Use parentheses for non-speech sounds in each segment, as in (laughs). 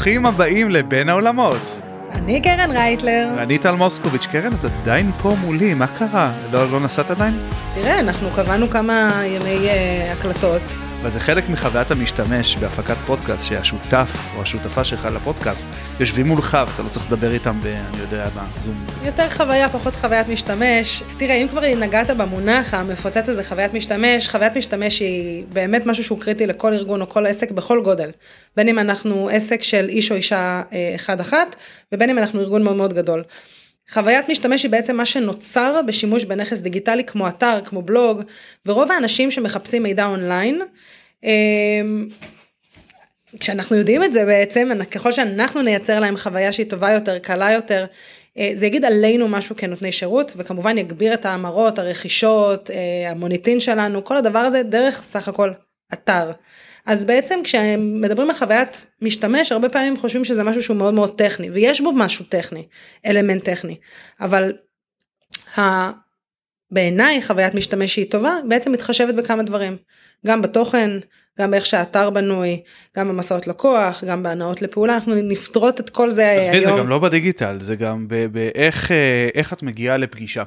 ברוכים הבאים לבין העולמות. אני קרן רייטלר. ואני טל מוסקוביץ'. קרן, את עדיין פה מולי, מה קרה? לא, לא נסעת עדיין? תראה, אנחנו קבענו כמה ימי uh, הקלטות. וזה חלק מחוויית המשתמש בהפקת פודקאסט, שהשותף או השותפה שלך לפודקאסט יושבים מולך ואתה לא צריך לדבר איתם ב... אני יודע, בזום. יותר חוויה, פחות חוויית משתמש. תראה, אם כבר נגעת במונח המפוצץ הזה, חוויית משתמש, חוויית משתמש היא באמת משהו שהוא קריטי לכל ארגון או כל עסק בכל גודל. בין אם אנחנו עסק של איש או אישה אה, אחד-אחת, ובין אם אנחנו ארגון מאוד מאוד גדול. חוויית משתמש היא בעצם מה שנוצר בשימוש בנכס דיגיטלי כמו אתר, כמו בלוג, ורוב האנשים שמחפשים מידע אונליין, אמ, כשאנחנו יודעים את זה בעצם, ככל שאנחנו נייצר להם חוויה שהיא טובה יותר, קלה יותר, אה, זה יגיד עלינו משהו כנותני שירות, וכמובן יגביר את ההמרות, הרכישות, אה, המוניטין שלנו, כל הדבר הזה דרך סך הכל אתר. אז בעצם כשמדברים על חוויית משתמש, הרבה פעמים חושבים שזה משהו שהוא מאוד מאוד טכני, ויש בו משהו טכני, אלמנט טכני, אבל ה... בעיניי חוויית משתמש שהיא טובה, בעצם מתחשבת בכמה דברים, גם בתוכן, גם באיך שהאתר בנוי, גם במסעות לקוח, גם בהנאות לפעולה, אנחנו נפתרות את כל זה היום. זה גם לא בדיגיטל, זה גם באיך אה, את מגיעה לפגישה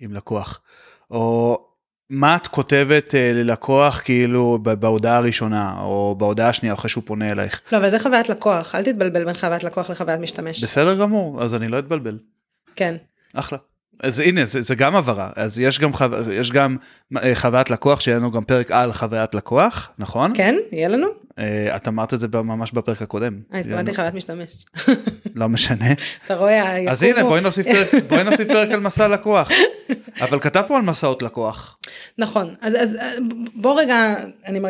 עם לקוח, או מה את כותבת uh, ללקוח כאילו בהודעה הראשונה או בהודעה השנייה אחרי שהוא פונה אלייך. לא אבל זה חוויית לקוח אל תתבלבל בין חוויית לקוח לחוויית משתמש. בסדר גמור אז אני לא אתבלבל. כן. אחלה. אז הנה זה, זה גם הבהרה אז יש גם חו... יש גם אה, חוויית לקוח שיהיה לנו גם פרק על חוויית לקוח נכון כן יהיה לנו אה, את אמרת את זה ממש בפרק הקודם. אה, התכוונתי חוויית משתמש. לא משנה. אתה רואה, אז הנה בואי נוסיף פרק, בואי נוסיף פרק על מסע לקוח. אבל כתב פה על מסעות לקוח. נכון, אז, אז בוא רגע, אני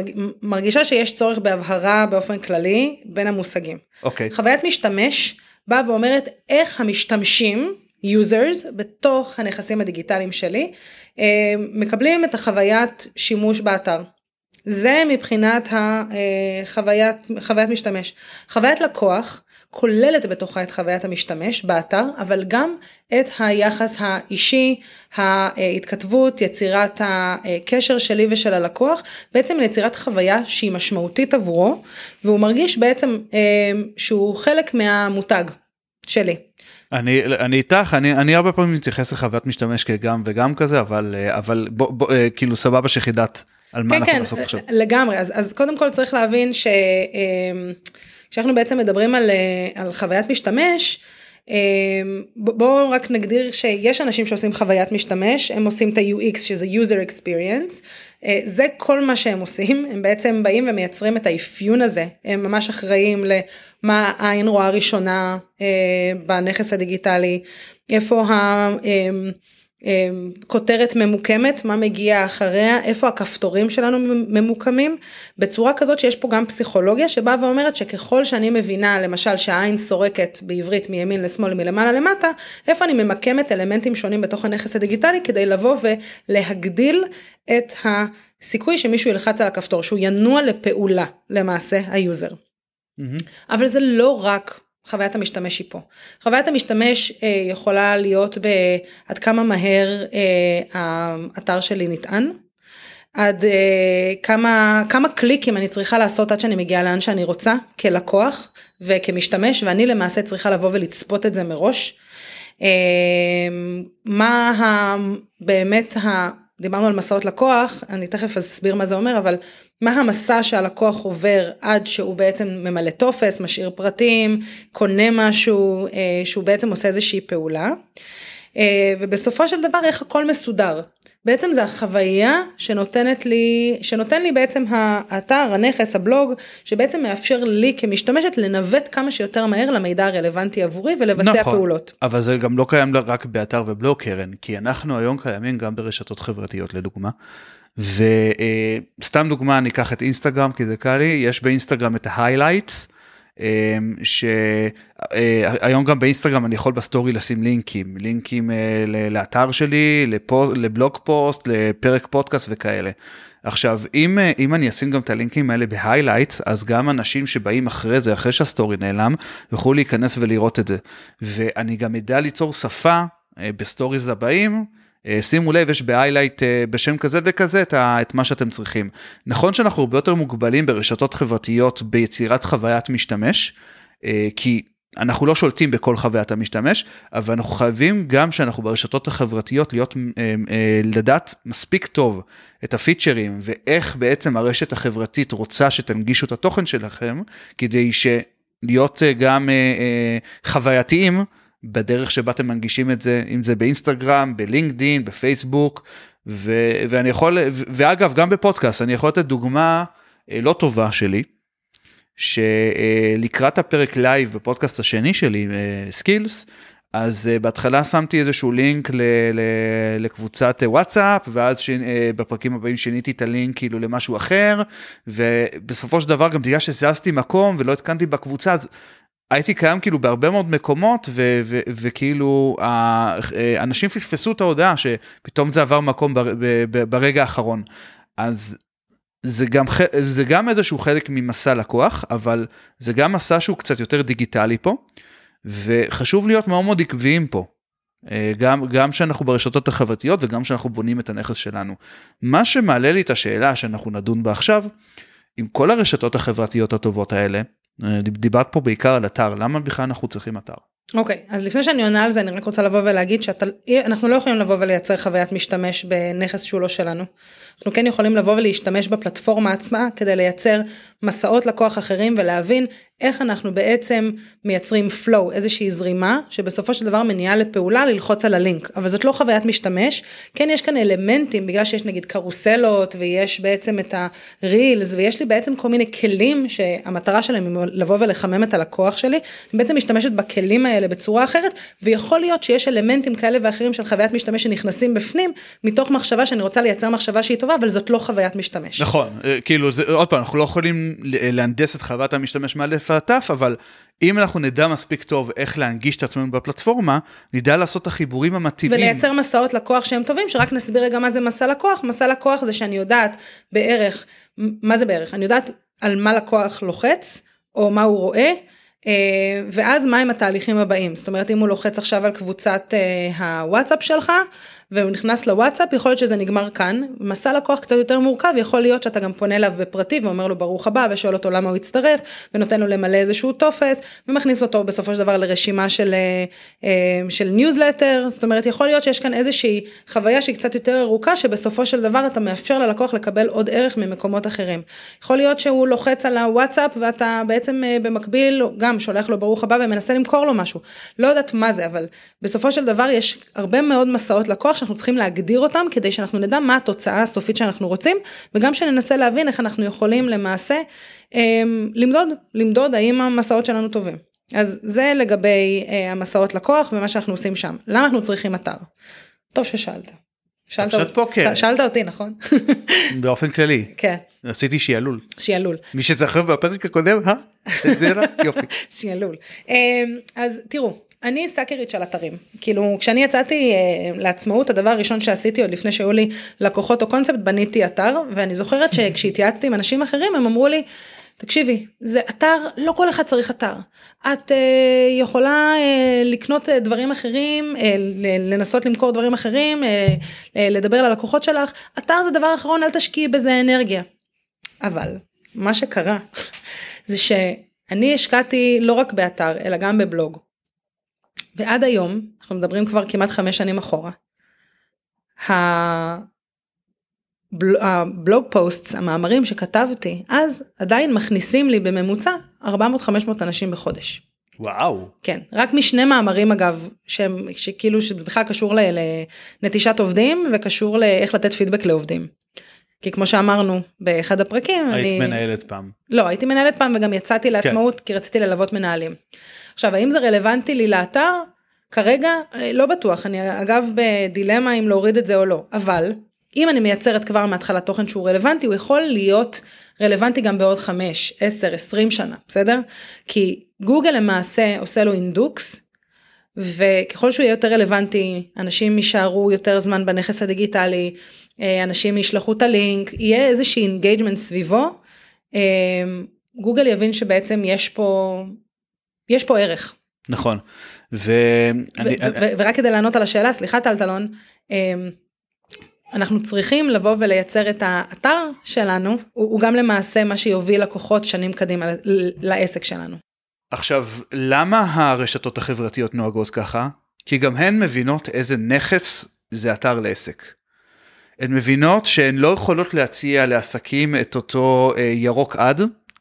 מרגישה שיש צורך בהבהרה באופן כללי בין המושגים. אוקיי. חוויית משתמש באה ואומרת איך המשתמשים, users, בתוך הנכסים הדיגיטליים שלי, אה, מקבלים את החוויית שימוש באתר. זה מבחינת החוויית חוויית משתמש. חוויית לקוח כוללת בתוכה את חוויית המשתמש באתר, אבל גם את היחס האישי, ההתכתבות, יצירת הקשר שלי ושל הלקוח, בעצם ליצירת חוויה שהיא משמעותית עבורו, והוא מרגיש בעצם אה, שהוא חלק מהמותג שלי. אני אני איתך אני אני הרבה פעמים מתייחס לחוויית משתמש כגם וגם כזה אבל אה, אבל בוא, בוא אה, כאילו סבבה שחידת על מה כן, אנחנו כן, נעסוק עכשיו. לגמרי. אז אז קודם כל צריך להבין ש... אה, כשאנחנו בעצם מדברים על, אה, על חוויית משתמש, אה, בואו רק נגדיר שיש אנשים שעושים חוויית משתמש, הם עושים את ה-UX שזה user experience, אה, זה כל מה שהם עושים, הם בעצם באים ומייצרים את האפיון הזה, הם ממש אחראים למה העין רואה ראשונה בנכס הדיגיטלי, איפה ה... אמ, כותרת ממוקמת, מה מגיע אחריה, איפה הכפתורים שלנו ממוקמים, בצורה כזאת שיש פה גם פסיכולוגיה שבאה ואומרת שככל שאני מבינה למשל שהעין סורקת בעברית מימין לשמאל מלמעלה למטה, איפה אני ממקמת אלמנטים שונים בתוך הנכס הדיגיטלי כדי לבוא ולהגדיל את הסיכוי שמישהו ילחץ על הכפתור, שהוא ינוע לפעולה למעשה ה user. Mm-hmm. אבל זה לא רק חוויית המשתמש היא פה. חוויית המשתמש אה, יכולה להיות בעד כמה מהר אה, האתר שלי נטען, עד אה, כמה, כמה קליקים אני צריכה לעשות עד שאני מגיעה לאן שאני רוצה כלקוח וכמשתמש ואני למעשה צריכה לבוא ולצפות את זה מראש. אה, מה ה, באמת ה... דיברנו על מסעות לקוח, אני תכף אסביר מה זה אומר, אבל מה המסע שהלקוח עובר עד שהוא בעצם ממלא טופס, משאיר פרטים, קונה משהו, אה, שהוא בעצם עושה איזושהי פעולה. אה, ובסופו של דבר איך הכל מסודר. בעצם זה החוויה שנותנת לי, שנותן לי בעצם האתר, הנכס, הבלוג, שבעצם מאפשר לי כמשתמשת לנווט כמה שיותר מהר למידע הרלוונטי עבורי ולבצע נכון, פעולות. אבל זה גם לא קיים רק באתר ובלוג קרן, כי אנחנו היום קיימים גם ברשתות חברתיות לדוגמה. וסתם דוגמה אני אקח את אינסטגרם כי זה קל לי יש באינסטגרם את ה highlights. שהיום גם באינסטגרם אני יכול ב story לשים לינקים לינקים אה, לאתר שלי לפוסט, ל blog post לפרק פודקאסט וכאלה. עכשיו אם אה, אם אני אשים גם את הלינקים האלה ב highlights אז גם אנשים שבאים אחרי זה אחרי שה story נעלם יוכלו להיכנס ולראות את זה ואני גם אדע ליצור שפה אה, ב stories הבאים. אה, שימו לב, יש ב-highlight אה, בשם כזה וכזה את, מה שאתם צריכים. נכון שאנחנו הרבה יותר מוגבלים ברשתות חברתיות ביצירת חוויית משתמש, אה, כי אנחנו לא שולטים בכל חוויית המשתמש, אבל אנחנו חייבים גם שאנחנו ברשתות החברתיות להיות, לדעת מספיק טוב את הפיצ'רים ואיך בעצם הרשת החברתית רוצה שתנגישו את התוכן שלכם, כדי להיות אה, גם חווייתיים בדרך שבה אתם מנגישים את זה, אם זה באינסטגרם, בלינקדין, בפייסבוק, ו- ואני יכול, ואגב, גם בפודקאסט, אני יכול לתת דוגמה לא טובה שלי. שלקראת הפרק live בפודקאסט השני שלי, Skills, אז uh, בהתחלה שמתי איזשהו לינק ל, ל, לקבוצת וואטסאפ, ואז ש, בפרקים הבאים שיניתי את הלינק כאילו למשהו אחר, ובסופו של דבר גם בגלל שזזתי מקום ולא תיקנתי בקבוצה, אז הייתי קיים כאילו בהרבה מאוד מקומות, וכאילו אנשים פספסו את ההודעה שפתאום זה עבר מקום ברגע האחרון. אז זה גם, זה גם איזשהו חלק ממסע לקוח, אבל זה גם מסע שהוא קצת יותר דיגיטלי פה, וחשוב להיות מאוד מאוד עקביים פה. אה, גם, גם שאנחנו ברשתות החברתיות וגם שאנחנו בונים את הנכס שלנו. מה שמעלה לי את השאלה שאנחנו נדון בה עכשיו, עם כל הרשתות החברתיות הטובות האלה, אה, דיברת פה בעיקר על אתר, למה בכלל אנחנו צריכים אתר? אוקיי, okay, אז לפני שאני עונה על זה אני רק רוצה לבוא ולהגיד שאנחנו לא יכולים לבוא ולייצר חוויית משתמש בנכס שהוא לא שלנו. אנחנו כן יכולים לבוא ולהשתמש בפלטפורמה עצמה כדי לייצר מסעות לקוח אחרים ולהבין איך אנחנו בעצם מייצרים flow, איזושהי זרימה, שבסופו של דבר מניעה לפעולה ללחוץ על הלינק, אבל זאת לא חוויית משתמש, כן יש כאן אלמנטים, בגלל שיש נגיד קרוסלות, ויש בעצם את הרילס, ויש לי בעצם כל מיני כלים שהמטרה שלהם היא לבוא ולחמם את הלקוח שלי, אני בעצם משתמשת בכלים האלה בצורה אחרת, ויכול להיות שיש אלמנטים כאלה ואחרים של חוויית משתמש שנכנסים בפנים, מתוך מחשבה שאני רוצה לייצר מחשבה שהיא טובה, אבל זאת לא חוויית משתמש. נכון, אה, כאילו, זה, עוד פעם, אנחנו לא יכולים להנדס את חוויית המשתמש מאלף ועטף, אבל אם אנחנו נדע מספיק טוב איך להנגיש את עצמנו בפלטפורמה, נדע לעשות את החיבורים המתאימים. ולייצר מסעות לקוח שהם טובים, שרק נסביר רגע מה זה מסע לקוח. מסע לקוח זה שאני יודעת בערך, מה זה בערך? אני יודעת על מה לקוח לוחץ, או מה הוא רואה. אה, ואז מהם התהליכים הבאים זאת אומרת אם הוא לוחץ עכשיו על קבוצת אה, הוואטסאפ שלך והוא נכנס לוואטסאפ יכול להיות שזה נגמר כאן. מסע לקוח קצת יותר מורכב יכול להיות שאתה גם פונה אליו בפרטי ואומר לו ברוך הבא ושואל אותו למה הוא הצטרף ונותן לו למלא איזשהו טופס ומכניס אותו בסופו של דבר לרשימה של אה, של ניוזלטר זאת אומרת יכול להיות שיש כאן איזושהי חוויה שהיא קצת יותר ארוכה שבסופו של דבר אתה מאפשר ללקוח לקבל עוד ערך ממקומות אחרים. יכול להיות שהוא לוחץ על הוואטסאפ ואתה בעצם במקביל גם שולח לו ברוך הבא ומנסה למכור לו משהו. לא יודעת מה זה אבל בסופו של דבר יש הרבה מאוד מסעות לקוח שאנחנו צריכים להגדיר אותם כדי שאנחנו נדע מה התוצאה הסופית שאנחנו רוצים וגם שננסה להבין איך אנחנו יכולים למעשה אמ, למדוד, למדוד האם המסעות שלנו טובים. אז זה לגבי אה, המסעות לקוח ומה שאנחנו עושים שם. למה אנחנו צריכים אתר? טוב ששאלת. שאלת, אותי, פוקר. שאלת אותי נכון? (laughs) באופן כללי. כן. עשיתי שיעלול. שיעלול. מי שזכר בפרק הקודם, אה? זה (laughs) יופי. שיעלול. אמ, אז תראו, אני סאקרית של אתרים כאילו כשאני יצאתי אה, לעצמאות הדבר הראשון שעשיתי עוד לפני שהיו לי לקוחות או קונספט בניתי אתר ואני זוכרת שכשהתייעצתי עם אנשים אחרים הם אמרו לי תקשיבי זה אתר לא כל אחד צריך אתר את אה, יכולה אה, לקנות אה, דברים אחרים אה, לנסות למכור דברים אחרים אה, אה, לדבר ללקוחות שלך אתר זה דבר אחרון אל תשקיעי בזה אנרגיה. אבל מה שקרה (laughs) זה שאני השקעתי לא רק באתר אלא גם בבלוג. ועד היום, אנחנו מדברים כבר כמעט חמש שנים אחורה, הבלוג פוסט, המאמרים שכתבתי, אז עדיין מכניסים לי בממוצע 400-500 אנשים בחודש. וואו. כן, רק משני מאמרים אגב, שהם, שכאילו שזה בכלל קשור לנטישת עובדים וקשור לאיך לתת פידבק לעובדים. כי כמו שאמרנו באחד הפרקים, היית אני... מנהלת פעם. לא, הייתי מנהלת פעם וגם יצאתי לעצמאות כן. כי רציתי ללוות מנהלים. עכשיו האם זה רלוונטי לי לאתר? כרגע אה, לא בטוח, אני אגב בדילמה אם להוריד את זה או לא, אבל אם אני מייצרת כבר מההתחלה תוכן שהוא רלוונטי, הוא יכול להיות רלוונטי גם בעוד 5, 10, 20 שנה, בסדר? כי גוגל למעשה עושה לו אינדקס, וככל שהוא יהיה יותר רלוונטי, אנשים יישארו יותר זמן בנכס הדיגיטלי, אה, אנשים ישלחו את הלינק, יהיה איזושהי engagement סביבו, אה, גוגל יבין שבעצם יש פה יש פה ערך. נכון. ו... אני, ו- אני... ורק כדי לענות על השאלה, סליחה טלטלון, אמ, אנחנו צריכים לבוא ולייצר את האתר שלנו, הוא, הוא גם למעשה מה שיוביל לקוחות שנים קדימה לעסק שלנו. עכשיו, למה הרשתות החברתיות נוהגות ככה? כי גם הן מבינות איזה נכס זה אתר לעסק. הן מבינות שהן לא יכולות להציע לעסקים את אותו אה, ירוק עד,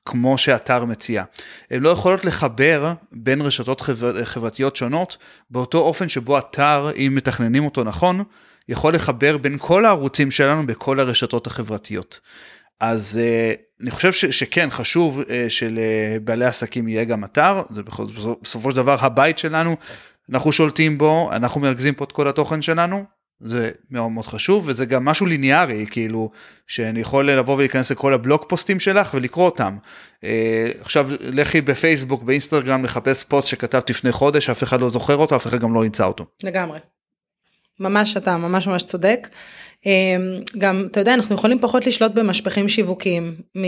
כמו שאתר מציע. הן לא יכולות לחבר בין רשתות חבר, חברתיות שונות באותו אופן שבו אתר, אם מתכננים אותו נכון, יכול לחבר בין כל הערוצים שלנו בכל הרשתות החברתיות. אז uh, אני חושב ש, שכן חשוב uh, שלבעלי עסקים יהיה גם אתר, זה בסופו של דבר הבית שלנו, אנחנו שולטים בו, אנחנו מרכזים פה את כל התוכן שלנו, זה מאוד מאוד חשוב וזה גם משהו ליניארי כאילו שאני יכול לבוא ולהיכנס לכל הבלוג פוסטים שלך ולקרוא אותם. אה, עכשיו לכי בפייסבוק באינסטגרם לחפש פוסט שכתבת לפני חודש אף אחד לא זוכר אותו אף אחד גם לא ימצא אותו. לגמרי. ממש אתה ממש ממש צודק. אה, גם אתה יודע אנחנו יכולים פחות לשלוט במשפחים שיווקיים. מ...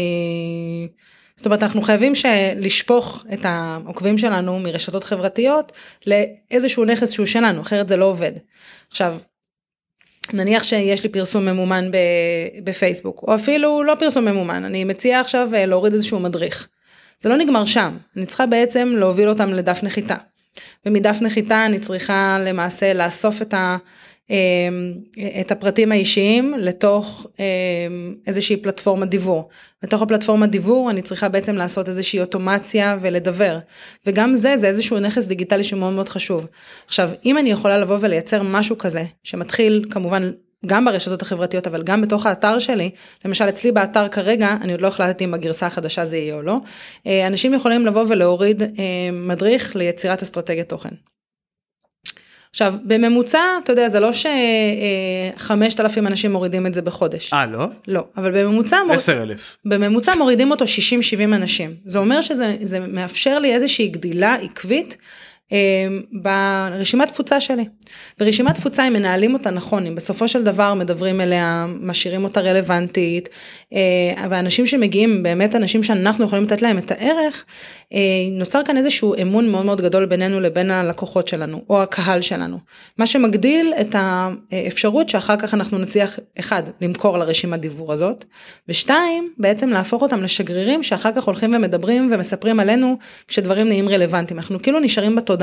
זאת אומרת אנחנו חייבים לשפוך את העוקבים שלנו מרשתות חברתיות לאיזשהו נכס שהוא שלנו אחרת זה לא עובד. עכשיו נניח שיש לי פרסום ממומן בפייסבוק או אפילו לא פרסום ממומן אני מציעה עכשיו אה, להוריד איזשהו מדריך. זה לא נגמר שם אני צריכה בעצם להוביל אותם לדף נחיתה. ומדף נחיתה אני צריכה למעשה לאסוף את ה... אמ, את הפרטים האישיים לתוך אמ, איזושהי פלטפורמת דיבור. בתוך הפלטפורמת דיבור אני צריכה בעצם לעשות איזושהי אוטומציה ולדבר. וגם זה זה איזשהו נכס דיגיטלי שמאוד מאוד חשוב. עכשיו אם אני יכולה לבוא ולייצר משהו כזה שמתחיל כמובן גם ברשתות החברתיות אבל גם בתוך האתר שלי למשל אצלי באתר כרגע אני עוד לא החלטתי אם בגרסה החדשה זה יהיה או לא אה, אנשים יכולים לבוא ולהוריד אה, מדריך ליצירת אסטרטגיית תוכן. עכשיו בממוצע אתה יודע זה לא שחמשת אלפים אנשים מורידים את זה בחודש. אה לא? לא אבל בממוצע עשר אלף. בממוצע מורידים אותו 60-70 אנשים זה אומר שזה מאפשר לי איזושהי גדילה עקבית ברשימת תפוצה שלי. ברשימת תפוצה אם מנהלים אותה נכון אם בסופו של דבר מדברים אליה משאירים אותה רלוונטית אה, ואנשים שמגיעים באמת אנשים שאנחנו יכולים לתת להם את הערך אה, נוצר כאן איזשהו אמון מאוד מאוד גדול בינינו לבין הלקוחות שלנו או הקהל שלנו מה שמגדיל את האפשרות שאחר כך אנחנו נצליח אחד למכור לרשימת דיבור הזאת ושתיים בעצם להפוך אותם לשגרירים שאחר כך הולכים ומדברים ומספרים עלינו כשדברים נהיים רלוונטיים אנחנו כאילו נשארים בתודעה.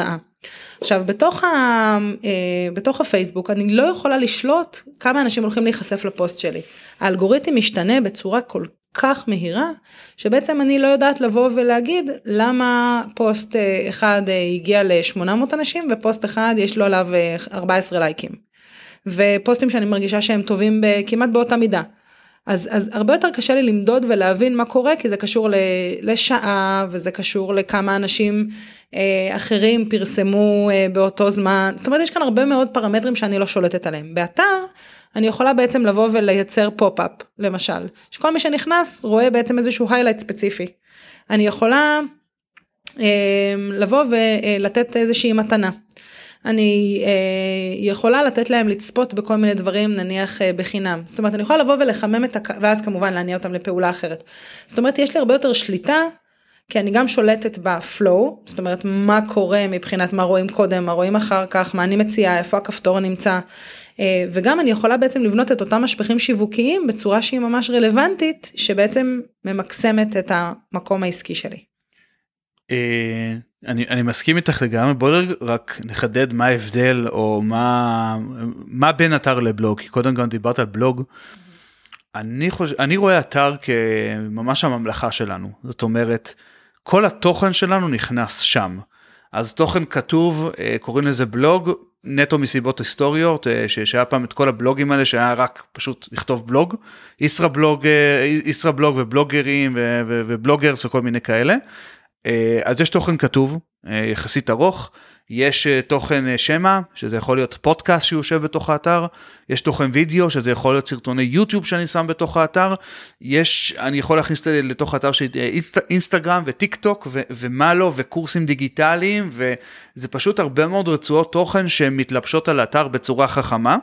עכשיו בתוך, ה, אה, בתוך הפייסבוק אני לא יכולה לשלוט כמה אנשים הולכים להיחשף לפוסט שלי. האלגוריתם משתנה בצורה כל כך מהירה שבעצם אני לא יודעת לבוא ולהגיד למה פוסט אה, אחד אה, הגיע ל-800 אנשים ופוסט אחד יש לו עליו 14 לייקים. ופוסטים שאני מרגישה שהם טובים כמעט באותה מידה. אז, אז הרבה יותר קשה לי למדוד ולהבין מה קורה כי זה קשור לשעה וזה קשור לכמה אנשים אה, אחרים פרסמו אה, באותו זמן זאת אומרת יש כאן הרבה מאוד פרמטרים שאני לא שולטת עליהם באתר אני יכולה בעצם לבוא ולייצר pop-up למשל שכל מי שנכנס רואה בעצם איזשהו highlight ספציפי. אני יכולה אה, לבוא ולתת איזושהי מתנה. אני אה, יכולה לתת להם לצפות בכל מיני דברים נניח אה, בחינם. זאת אומרת אני יכולה לבוא ולחמם את הק... ואז כמובן להניע אותם לפעולה אחרת. זאת אומרת יש לי הרבה יותר שליטה כי אני גם שולטת ב flow, זאת אומרת מה קורה מבחינת מה רואים קודם, מה רואים אחר כך, מה אני מציעה, איפה הכפתור נמצא. אה, וגם אני יכולה בעצם לבנות את אותם משפחים שיווקיים בצורה שהיא ממש רלוונטית, שבעצם ממקסמת את המקום העסקי שלי. אה, אני, אני מסכים איתך לגמרי בואי רק נחדד מה ההבדל או מה מה בין אתר לבלוג כי קודם גם דיברת על בלוג. אני חושב אני רואה אתר כממש הממלכה שלנו זאת אומרת כל התוכן שלנו נכנס שם. אז תוכן כתוב אה, קוראים לזה בלוג נטו מסיבות היסטוריות אה, שהיה פעם את כל הבלוגים האלה שהיה רק פשוט לכתוב בלוג ישרא בלוג ישרא בלוג ובלוגרים ו bloggers וכל מיני כאלה אה, אז יש תוכן כתוב אה, יחסית ארוך, יש אה, תוכן שמע שזה יכול להיות פודקאסט שיושב בתוך האתר, יש תוכן וידאו שזה יכול להיות סרטוני יוטיוב שאני שם בתוך האתר, יש, אני יכול להכניס לתוך האתר של אינסט, אינסטגרם וטיק טוק ו, ומה לא וקורסים דיגיטליים וזה פשוט הרבה מאוד רצועות תוכן שמתלבשות על האתר בצורה חכמה.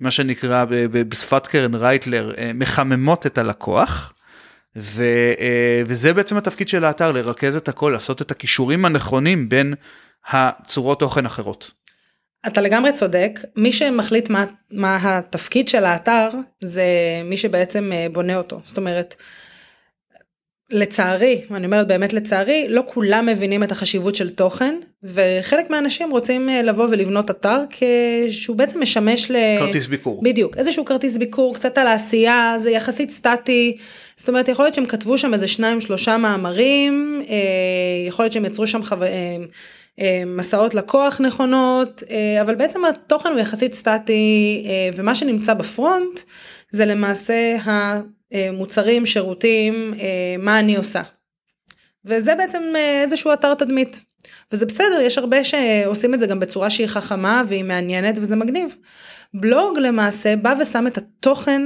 מה שנקרא בשפת קרן רייטלר מחממות את הלקוח. ו, אה, וזה בעצם התפקיד של האתר, לרכז את הכל, לעשות את הכישורים הנכונים בין הצורות תוכן אחרות. אתה לגמרי צודק, מי שמחליט מה, מה התפקיד של האתר זה מי שבעצם אה, בונה אותו, זאת אומרת לצערי, אני אומרת באמת לצערי, לא כולם מבינים את החשיבות של תוכן, וחלק מהאנשים רוצים אה, לבוא ולבנות אתר שהוא בעצם משמש ל... כרטיס ביקור. בדיוק, איזשהו כרטיס ביקור, קצת על העשייה, זה יחסית סטטי, זאת אומרת יכול להיות שהם כתבו שם איזה שניים שלושה מאמרים, אה, יכול להיות שהם יצרו שם חו... אה, מסעות לקוח נכונות, אבל בעצם התוכן הוא יחסית סטטי, ומה שנמצא בפרונט זה למעשה ה... אה, מוצרים, שירותים, אה, מה אני עושה. וזה בעצם אה, איזשהו אתר תדמית. וזה בסדר, יש הרבה שעושים את זה גם בצורה שהיא חכמה והיא מעניינת וזה מגניב. בלוג למעשה בא ושם את התוכן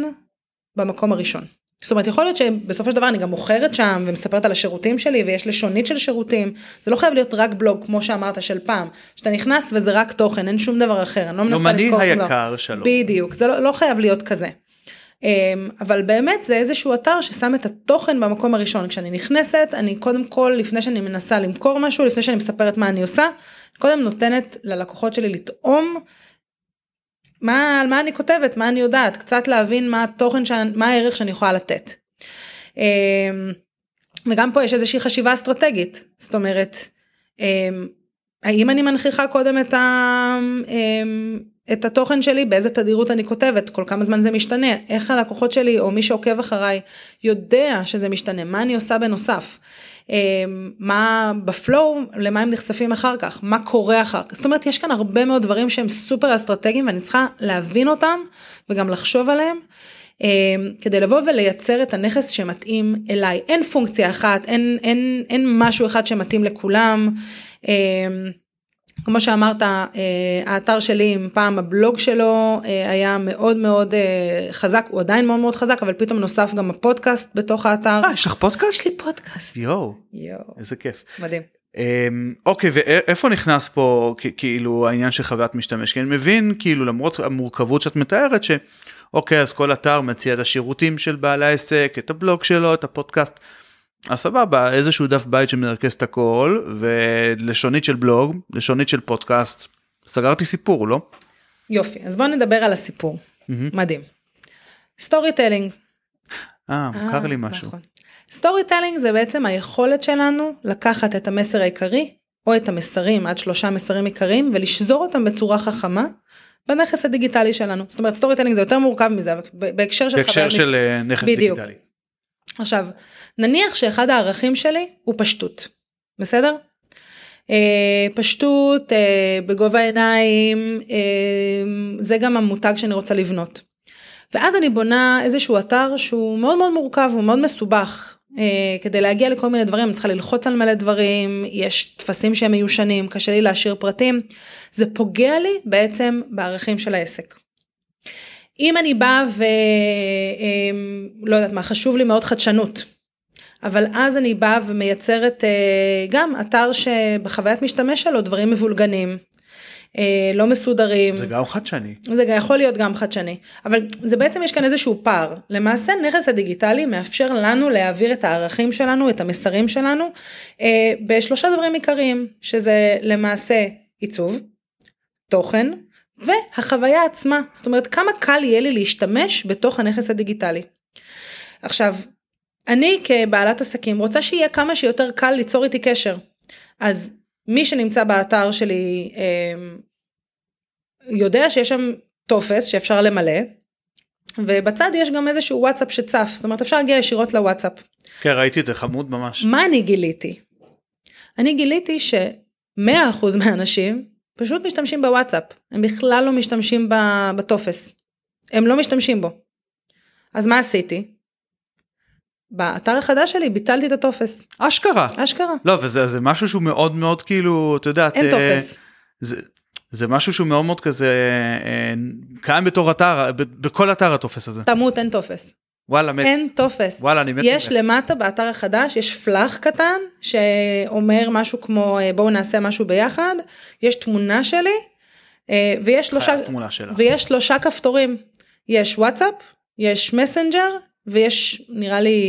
במקום הראשון. זאת אומרת יכול להיות שבסופו של דבר אני גם מוכרת שם ומספרת על השירותים שלי ויש לשונית של שירותים זה לא חייב להיות רק בלוג כמו שאמרת של פעם שאתה נכנס וזה רק תוכן אין שום דבר אחר אני לא מנסה למכור היקר שלו בדיוק זה לא, לא חייב להיות כזה. אמ, אבל באמת זה איזשהו אתר ששם את התוכן במקום הראשון כשאני נכנסת אני קודם כל לפני שאני מנסה למכור משהו לפני שאני מספרת מה אני עושה קודם נותנת ללקוחות שלי לטעום. מה על מה אני כותבת מה אני יודעת קצת להבין מה התוכן מה הערך שאני יכולה לתת. אמ, וגם פה יש איזושהי חשיבה אסטרטגית זאת אומרת אמ, האם אני מנכיחה קודם את ה... את התוכן שלי, באיזה תדירות אני כותבת, כל כמה זמן זה משתנה, איך הלקוחות שלי או מי שעוקב אחריי יודע שזה משתנה, מה אני עושה בנוסף, אמ, מה בפלואו, למה הם נחשפים אחר כך, מה קורה אחר כך, זאת אומרת יש כאן הרבה מאוד דברים שהם סופר אסטרטגיים ואני צריכה להבין אותם וגם לחשוב עליהם. אמ, כדי לבוא ולייצר את הנכס שמתאים אליי אין פונקציה אחת אין אין אין משהו אחד שמתאים לכולם. כמו שאמרת, אה, האתר שלי, פעם הבלוג שלו אה, היה מאוד מאוד אה, חזק, הוא עדיין מאוד מאוד חזק, אבל פתאום נוסף גם הפודקאסט בתוך האתר. אה, יש לך פודקאסט? יש לי פודקאסט. יואו, יואו. איזה כיף. מדהים. אמ, אוקיי, ואיפה נכנס פה כאילו העניין של חוויית משתמש? כי אני מבין, כאילו, למרות המורכבות שאת מתארת, שאוקיי, אז כל אתר מציע את השירותים של בעל העסק, את הבלוג שלו, את הפודקאסט. אז סבבה, איזשהו דף בית שמרכז את הכל, ולשונית של בלוג, לשונית של פודקאסט, סגרתי סיפור, לא? יופי, אז בוא נדבר על הסיפור. Mm-hmm. מדהים. סטורי טלינג. אה, מוכר לי משהו. נכון. storytelling זה בעצם היכולת שלנו לקחת את המסר העיקרי, או את המסרים, עד שלושה מסרים עיקריים, ולשזור אותם בצורה חכמה. בנכס הדיגיטלי שלנו זאת אומרת storytelling זה יותר מורכב מזה אבל בהקשר של בהקשר של מש... נכס בדיוק. עכשיו, נניח שאחד הערכים שלי הוא פשטות, בסדר? אה, פשטות, אה, בגובה העיניים, אה, זה גם המותג שאני רוצה לבנות. ואז אני בונה איזשהו אתר שהוא מאוד מאוד מורכב, הוא מאוד מסובך. אה, כדי להגיע לכל מיני דברים אני צריכה ללחוץ על מלא דברים, יש טפסים שהם מיושנים, קשה לי להשאיר פרטים. זה פוגע לי בעצם בערכים של העסק. אם אני באה ולא אמ, יודעת מה, חשוב לי מאוד חדשנות, אבל אז אני באה ומייצרת אה, גם אתר שבחוויית משתמש שלו דברים מבולגנים. אה, לא מסודרים. זה גם חדשני. זה יכול להיות גם חדשני, אבל זה בעצם יש כאן איזשהו פער. למעשה נכס הדיגיטלי מאפשר לנו להעביר את הערכים שלנו, את המסרים שלנו, אה, בשלושה דברים עיקריים, שזה למעשה עיצוב, תוכן, והחוויה עצמה, זאת אומרת כמה קל יהיה לי להשתמש בתוך הנכס הדיגיטלי. עכשיו, אני כבעלת עסקים רוצה שיהיה כמה שיותר קל ליצור איתי קשר. אז מי שנמצא באתר שלי אה, יודע שיש שם טופס שאפשר למלא, ובצד יש גם איזשהו וואטסאפ שצף, זאת אומרת אפשר להגיע ישירות לוואטסאפ. כן, ראיתי את זה חמוד ממש. מה אני גיליתי? אני גיליתי ש-100% מהאנשים פשוט משתמשים בוואטסאפ, הם בכלל לא משתמשים בטופס, הם לא משתמשים בו. אז מה עשיתי? באתר החדש שלי ביטלתי את הטופס. אשכרה. אשכרה. לא, וזה זה משהו שהוא מאוד מאוד כאילו, אתה יודע, אין טופס. זה, זה משהו שהוא מאוד מאוד כזה אה, קיים בתור אתר, בכל אתר הטופס הזה. תמות, אין טופס. וואלה מת. אין טופס. וואלה אני מת. יש למטה באתר החדש יש פלאח קטן שאומר משהו כמו אה, בואו נעשה משהו ביחד יש תמונה שלי אה, ויש שלושה ויש שלושה כפתורים יש וואטסאפ יש מסנג'ר ויש נראה לי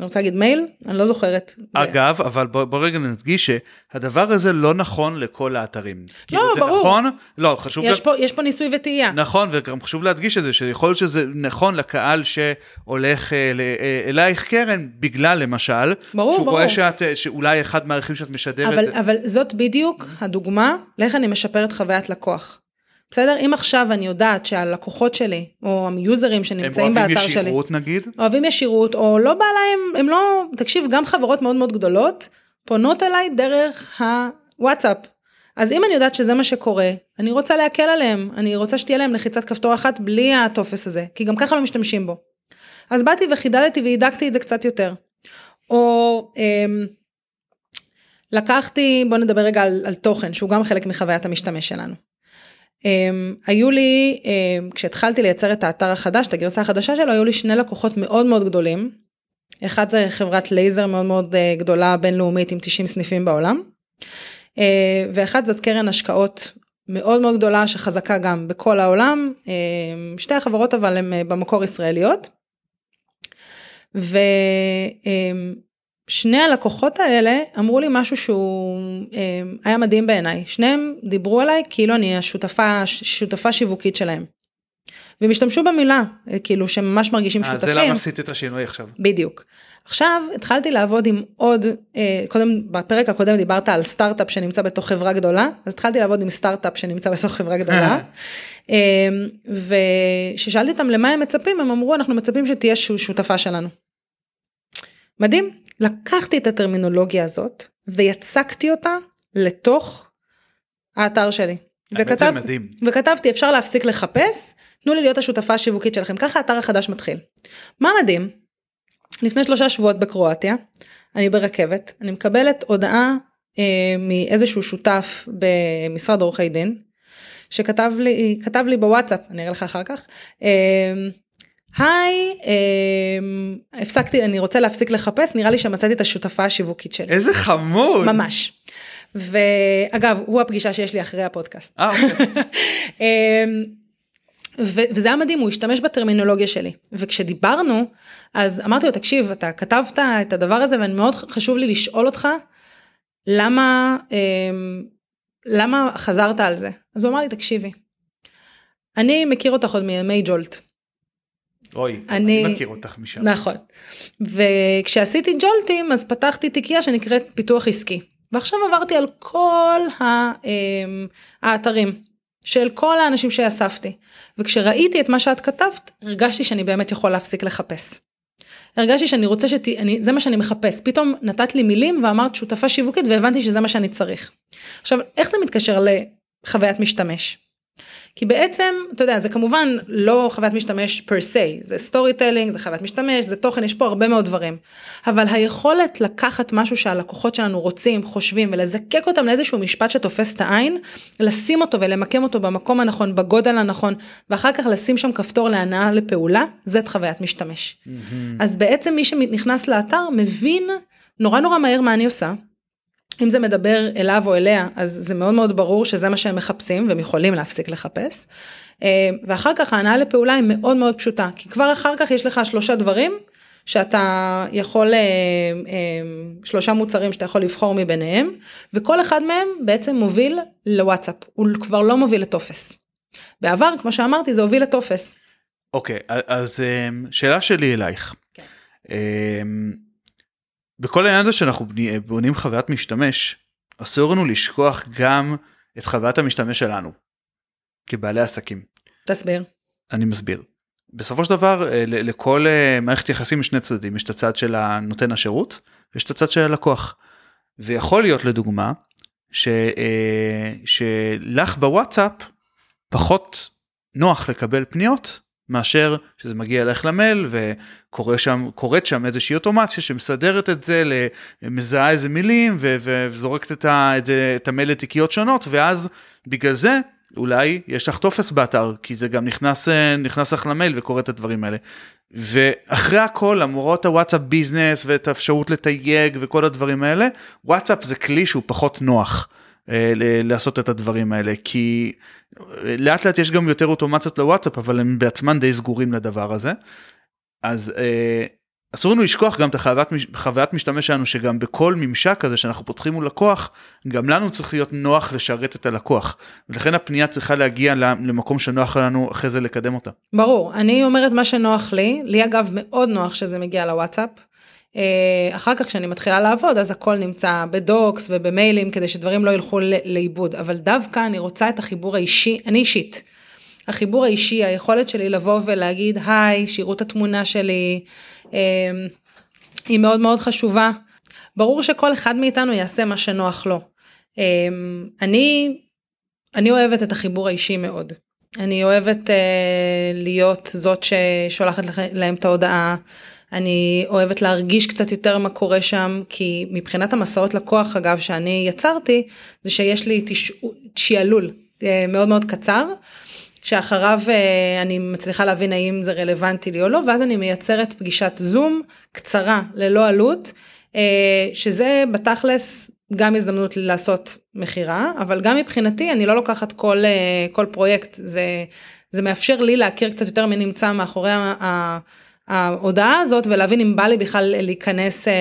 אני רוצה להגיד מייל, אני לא זוכרת. זה- אגב, אבל בוא, בוא רגע נדגיש שהדבר הזה לא נכון לכל האתרים. כאילו, זה ברור. נכון, לא, חשוב יש גם, פה, יש פה ניסוי וטעייה. נכון, וגם חשוב להדגיש את זה, שיכול להיות שזה נכון לקהל שהולך אה, אה, אלייך קרן, בגלל למשל, ברור, שהוא ברור. רואה שאת, אה, שאולי אחד מהערכים שאת משדרת, אבל, אבל זאת בדיוק הדוגמה לאיך אני משפרת חוויית לקוח. בסדר? אם עכשיו אני יודעת שהלקוחות שלי, או היוזרים הם שנמצאים אוהבים באתר שלי, ישירות נגיד, אוהבים ישירות, או לא בא להם, הם לא, תקשיב, גם חברות מאוד מאוד גדולות פונות אליי דרך הוואטסאפ. אז אם אני יודעת שזה מה שקורה, אני רוצה להקל עליהם, אני רוצה שתהיה להם לחיצת כפתור אחת בלי הטופס הזה, כי גם ככה לא משתמשים בו. אז באתי וחידדתי והידקתי את זה קצת יותר. או אמ, לקחתי, בוא נדבר רגע על, על תוכן, שהוא גם חלק מחוויית המשתמש שלנו. Um, היו לי, um, כשהתחלתי לייצר את האתר החדש, את הגרסה החדשה שלו, היו לי שני לקוחות מאוד מאוד גדולים. אחד זה חברת לייזר מאוד מאוד uh, גדולה בינלאומית עם 90 סניפים בעולם. Uh, ואחד זאת קרן השקעות מאוד מאוד גדולה שחזקה גם בכל העולם. Uh, שתי החברות אבל הן uh, במקור ישראליות. ושני הלקוחות האלה אמרו לי משהו שהוא אה, היה מדהים בעיניי. שניהם דיברו עליי כאילו אני השותפה, שותפה שיווקית שלהם. והם השתמשו במילה, אה, כאילו שממש מרגישים אה, שותפים. זה למה עשית את השינוי עכשיו. בדיוק. עכשיו התחלתי לעבוד עם עוד, אה, קודם, בפרק הקודם דיברת על סטארט-אפ שנמצא בתוך חברה גדולה, אז התחלתי לעבוד עם סטארט-אפ שנמצא בתוך חברה גדולה. אה, וכששאלתי אותם למה הם מצפים, הם אמרו אנחנו מצפים שתהיה שותפה שלנו. מדהים, לקחתי את הטרמינולוגיה הזאת ויצקתי אותה לתוך האתר שלי. מדהים. וכתבתי אפשר להפסיק לחפש, תנו לי להיות השותפה השיווקית שלכם, ככה האתר החדש מתחיל. מה מדהים? לפני שלושה שבועות בקרואטיה, אני ברכבת, אני מקבלת הודעה אה, מאיזשהו שותף במשרד עורכי דין, שכתב לי, כתב לי בוואטסאפ, אני אראה לך אחר כך, אה, היי, אה, הפסקתי, אני רוצה להפסיק לחפש, נראה לי שמצאתי את השותפה השיווקית שלי. איזה חמוד. ממש. ואגב, הוא הפגישה שיש לי אחרי הפודקאסט. אה, אוקיי. (laughs) אמ, ו- וזה היה מדהים, הוא השתמש בטרמינולוגיה שלי. וכשדיברנו, אז אמרתי לו, תקשיב, אתה כתבת את הדבר הזה ואני מאוד חשוב לי לשאול אותך, למה, אמ, למה חזרת על זה? אז הוא אמר לי, תקשיבי, אני מכיר אותך עוד מימי ג'ולט. אוי, אני- אני מכיר אותך משם. נכון. וכשעשיתי ג'ולטים אז פתחתי תיקייה שנקראת פיתוח עסקי. ועכשיו עברתי על כל אמ, האתרים של כל האנשים שאספתי. וכשראיתי את מה שאת כתבת הרגשתי שאני באמת יכול להפסיק לחפש. הרגשתי שאני רוצה שת... אני... זה מה שאני מחפש. פתאום נתת לי מילים ואמרת שותפה שיווקית והבנתי שזה מה שאני צריך. עכשיו איך זה מתקשר לחוויית משתמש? כי בעצם, אתה יודע, זה כמובן לא חוויית משתמש per se, זה storytelling, זה חוויית משתמש, זה תוכן, יש פה הרבה מאוד דברים. אבל היכולת לקחת משהו שהלקוחות שלנו רוצים, חושבים, ולזקק אותם לאיזשהו משפט שתופס את העין, לשים אותו ולמקם אותו במקום הנכון, בגודל הנכון, ואחר כך לשים שם כפתור להנעה לפעולה, זאת חוויית משתמש. אז בעצם מי שנכנס לאתר מבין נורא נורא מהר מה אני עושה. אם זה מדבר אליו או אליה אז זה מאוד מאוד ברור שזה מה שהם מחפשים והם יכולים להפסיק לחפש. אה, ואחר כך ההנאה לפעולה היא מאוד מאוד פשוטה כי כבר אחר כך יש לך שלושה דברים שאתה יכול אה, אה, שלושה מוצרים שאתה יכול לבחור מביניהם וכל אחד מהם בעצם מוביל לוואטסאפ הוא כבר לא מוביל לטופס. בעבר כמו שאמרתי זה הוביל לטופס. אוקיי, אז אמ, שאלה שלי אלייך. כן. אמ, בכל העניין הזה שאנחנו בונים חוויית משתמש, אסור לנו לשכוח גם את חוויית המשתמש שלנו, כבעלי עסקים. תסביר. אני מסביר. בסופו של דבר אה, לכל אה, מערכת יחסים יש שני צדדים, יש את הצד של נותן השירות ויש את הצד של הלקוח. ויכול להיות לדוגמה ש, אה, שלך בוואטסאפ פחות נוח לקבל פניות מאשר שזה מגיע אליך למייל וקורה שם שם איזושהי אוטומציה שמסדרת את זה מזהה איזה מילים ו- וזורקת את, ה- את, זה, את המייל לתיקיות שונות ואז בגלל זה אולי יש לך טופס באתר כי זה גם נכנס אה, נכנס לך למייל וקורה את הדברים האלה. ואחרי הכל למרות הוואטסאפ business ואת האפשרות לתייג וכל הדברים האלה וואטסאפ זה כלי שהוא פחות נוח. אה, לעשות את הדברים האלה כי אה, לאט לאט יש גם יותר אוטומציות לוואטסאפ אבל הם בעצמם די סגורים לדבר הזה. אז אה, אסור לנו לשכוח גם את החוויית מש- חוויית משתמש שלנו שגם בכל ממשק כזה שאנחנו פותחים מול לקוח גם לנו צריך להיות נוח לשרת את הלקוח ולכן הפנייה צריכה להגיע למקום שנוח לנו אחרי זה לקדם אותה. ברור, אני אומרת מה שנוח לי, לי אגב מאוד נוח שזה מגיע לוואטסאפ. אה, אחר כך כשאני מתחילה לעבוד אז הכל נמצא בדוקס ובמיילים כדי שדברים לא ילכו לאיבוד, אבל דווקא אני רוצה את החיבור האישי, אני אישית. החיבור האישי, היכולת שלי לבוא ולהגיד היי, שיראו את התמונה שלי, אה, היא מאוד מאוד חשובה. ברור שכל אחד מאיתנו יעשה מה שנוח לו. אה, אני, אני אוהבת את החיבור האישי מאוד. אני אוהבת אה, להיות זאת ששולחת להם את ההודעה. אני אוהבת להרגיש קצת יותר מה קורה שם, כי מבחינת המסעות לקוח אגב שאני יצרתי, זה שיש לי תש... שיעלול אה, מאוד מאוד קצר, שאחריו אה, אני מצליחה להבין האם זה רלוונטי לי או לא, ואז אני מייצרת פגישת זום קצרה ללא עלות, אה, שזה בתכלס גם הזדמנות לעשות מכירה, אבל גם מבחינתי אני לא לוקחת כל, כל פרויקט, זה, זה מאפשר לי להכיר קצת יותר מי נמצא מאחורי ה- ההודעה הזאת ולהבין אם בא לי בכלל להיכנס, אה,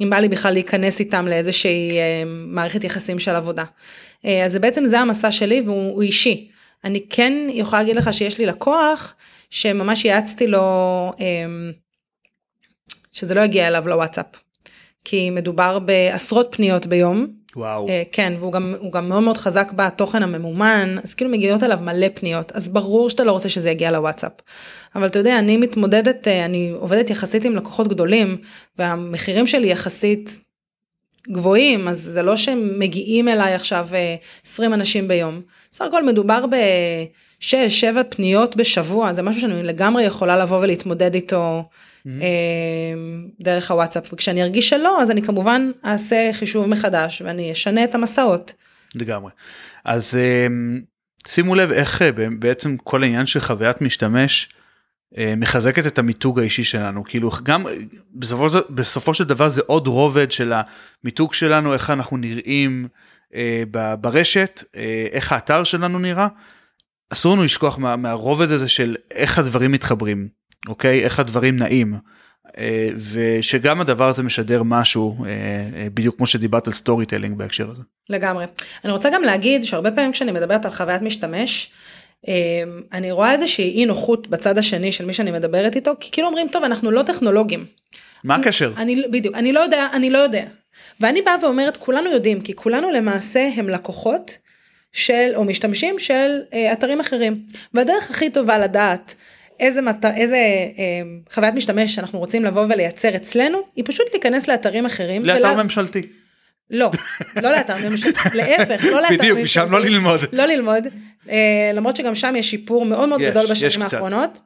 אם בא לי בכלל להיכנס איתם לאיזושהי אה, מערכת יחסים של עבודה. אה, אז בעצם זה המסע שלי והוא הוא אישי. אני כן יכולה להגיד לך שיש לי לקוח שממש יעצתי לו שזה לא יגיע אליו לוואטסאפ. כי מדובר בעשרות פניות ביום, וואו. אה, כן, והוא גם, גם מאוד מאוד חזק בתוכן הממומן, אז כאילו מגיעות אליו מלא פניות, אז ברור שאתה לא רוצה שזה יגיע לוואטסאפ. אבל אתה יודע, אני מתמודדת, אה, אני עובדת יחסית עם לקוחות גדולים, והמחירים שלי יחסית גבוהים, אז זה לא שהם מגיעים אליי עכשיו אה, 20 אנשים ביום. סך הכל מדובר ב-6-7 פניות בשבוע, זה משהו שאני לגמרי יכולה לבוא ולהתמודד איתו. אה, דרך הוואטסאפ וכשאני ארגיש שלא אז אני כמובן אעשה חישוב מחדש ואני אשנה את המסעות. לגמרי. אז אמ, שימו לב איך אה, בעצם כל העניין של חוויית משתמש אה, מחזקת את המיתוג האישי שלנו כאילו גם בסופו, בסופו של דבר זה עוד רובד של המיתוג שלנו איך אנחנו נראים אה, ברשת אה, איך האתר שלנו נראה. אסור לנו לשכוח מה, מהרובד הזה של איך הדברים מתחברים אוקיי איך הדברים נעים. אה, ושגם הדבר הזה משדר משהו אה, אה, בדיוק כמו שדיברת על storytelling בהקשר הזה. לגמרי. אני רוצה גם להגיד שהרבה פעמים כשאני מדברת על חוויית משתמש, אה, אני רואה איזושהי אי נוחות בצד השני של מי שאני מדברת איתו, כי כאילו אומרים טוב אנחנו לא טכנולוגים. מה הקשר? אני בדיוק, אני לא יודע, אני לא יודע. ואני באה ואומרת כולנו יודעים כי כולנו למעשה הם לקוחות של או משתמשים של אה, אתרים אחרים. והדרך הכי טובה לדעת איזה, מת... איזה אה, חוויית משתמש שאנחנו רוצים לבוא ולייצר אצלנו היא פשוט להיכנס לאתרים אחרים. לאתר ולה- ממשלתי. לא, לא לאתר ממשלתי, להפך, לא לאתר בדיוק, משם לא ללמוד. לא ללמוד, אה, למרות שגם שם יש שיפור מאוד מאוד יש, גדול בשנים. האחרונות.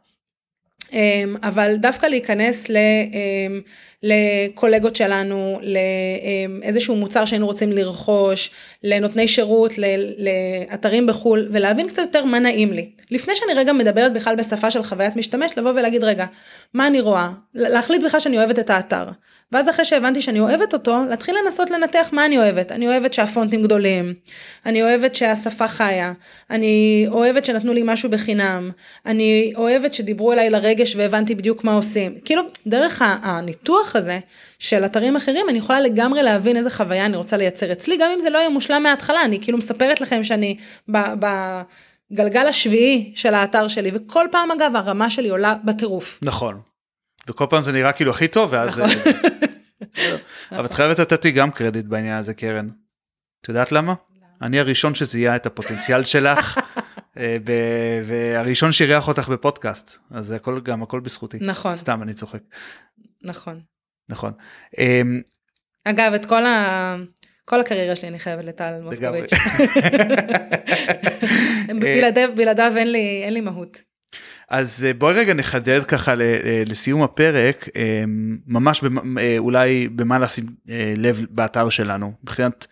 אה, אבל דווקא להיכנס ל, אה, לקולגות שלנו, לאיזשהו מוצר שהיינו רוצים לרכוש, לנותני שירות, לאתרים בחו"ל, ולהבין קצת יותר מה נעים לי. לפני שאני רגע מדברת בכלל בשפה של חוויית משתמש, לבוא ולהגיד רגע, מה אני רואה? להחליט בכלל שאני אוהבת את האתר. ואז אחרי שהבנתי שאני אוהבת אותו, להתחיל לנסות לנתח מה אני אוהבת. אני אוהבת שהפונטים גדולים, אני אוהבת שהשפה חיה, אני אוהבת שנתנו לי משהו בחינם, אני אוהבת שדיברו אליי לרגש והבנתי בדיוק מה עושים. כאילו, דרך ה- הניתוח הזה של אתרים אחרים, אני יכולה לגמרי להבין איזה חוויה אני רוצה לייצר אצלי, גם אם זה לא יהיה מושלם מההתחלה, אני כאילו מספרת לכם שאני ב... ב גלגל השביעי של האתר שלי וכל פעם אגב הרמה שלי עולה בטירוף. נכון. וכל פעם זה נראה כאילו הכי טוב ואז... נכון. אה, (laughs) אבל את חייבת לתת לי גם קרדיט בעניין הזה קרן. את יודעת למה? אני הראשון שזיהה את הפוטנציאל שלך. (laughs) אה, והראשון שאירח אותך בפודקאסט אז הכל גם הכל בזכותי נכון, סתם אני צוחק נכון. נכון אמ, אגב, את כל, ה... כל הקריירה שלי אני חייבת לטל. מוסקוביץ'. (laughs) בלעדיו, בלעדיו אין לי, אין לי מהות. אז אה, בואי רגע נחדד ככה אה, לסיום הפרק אה, ממש אה, אולי במה לשים אה, לב באתר שלנו מבחינת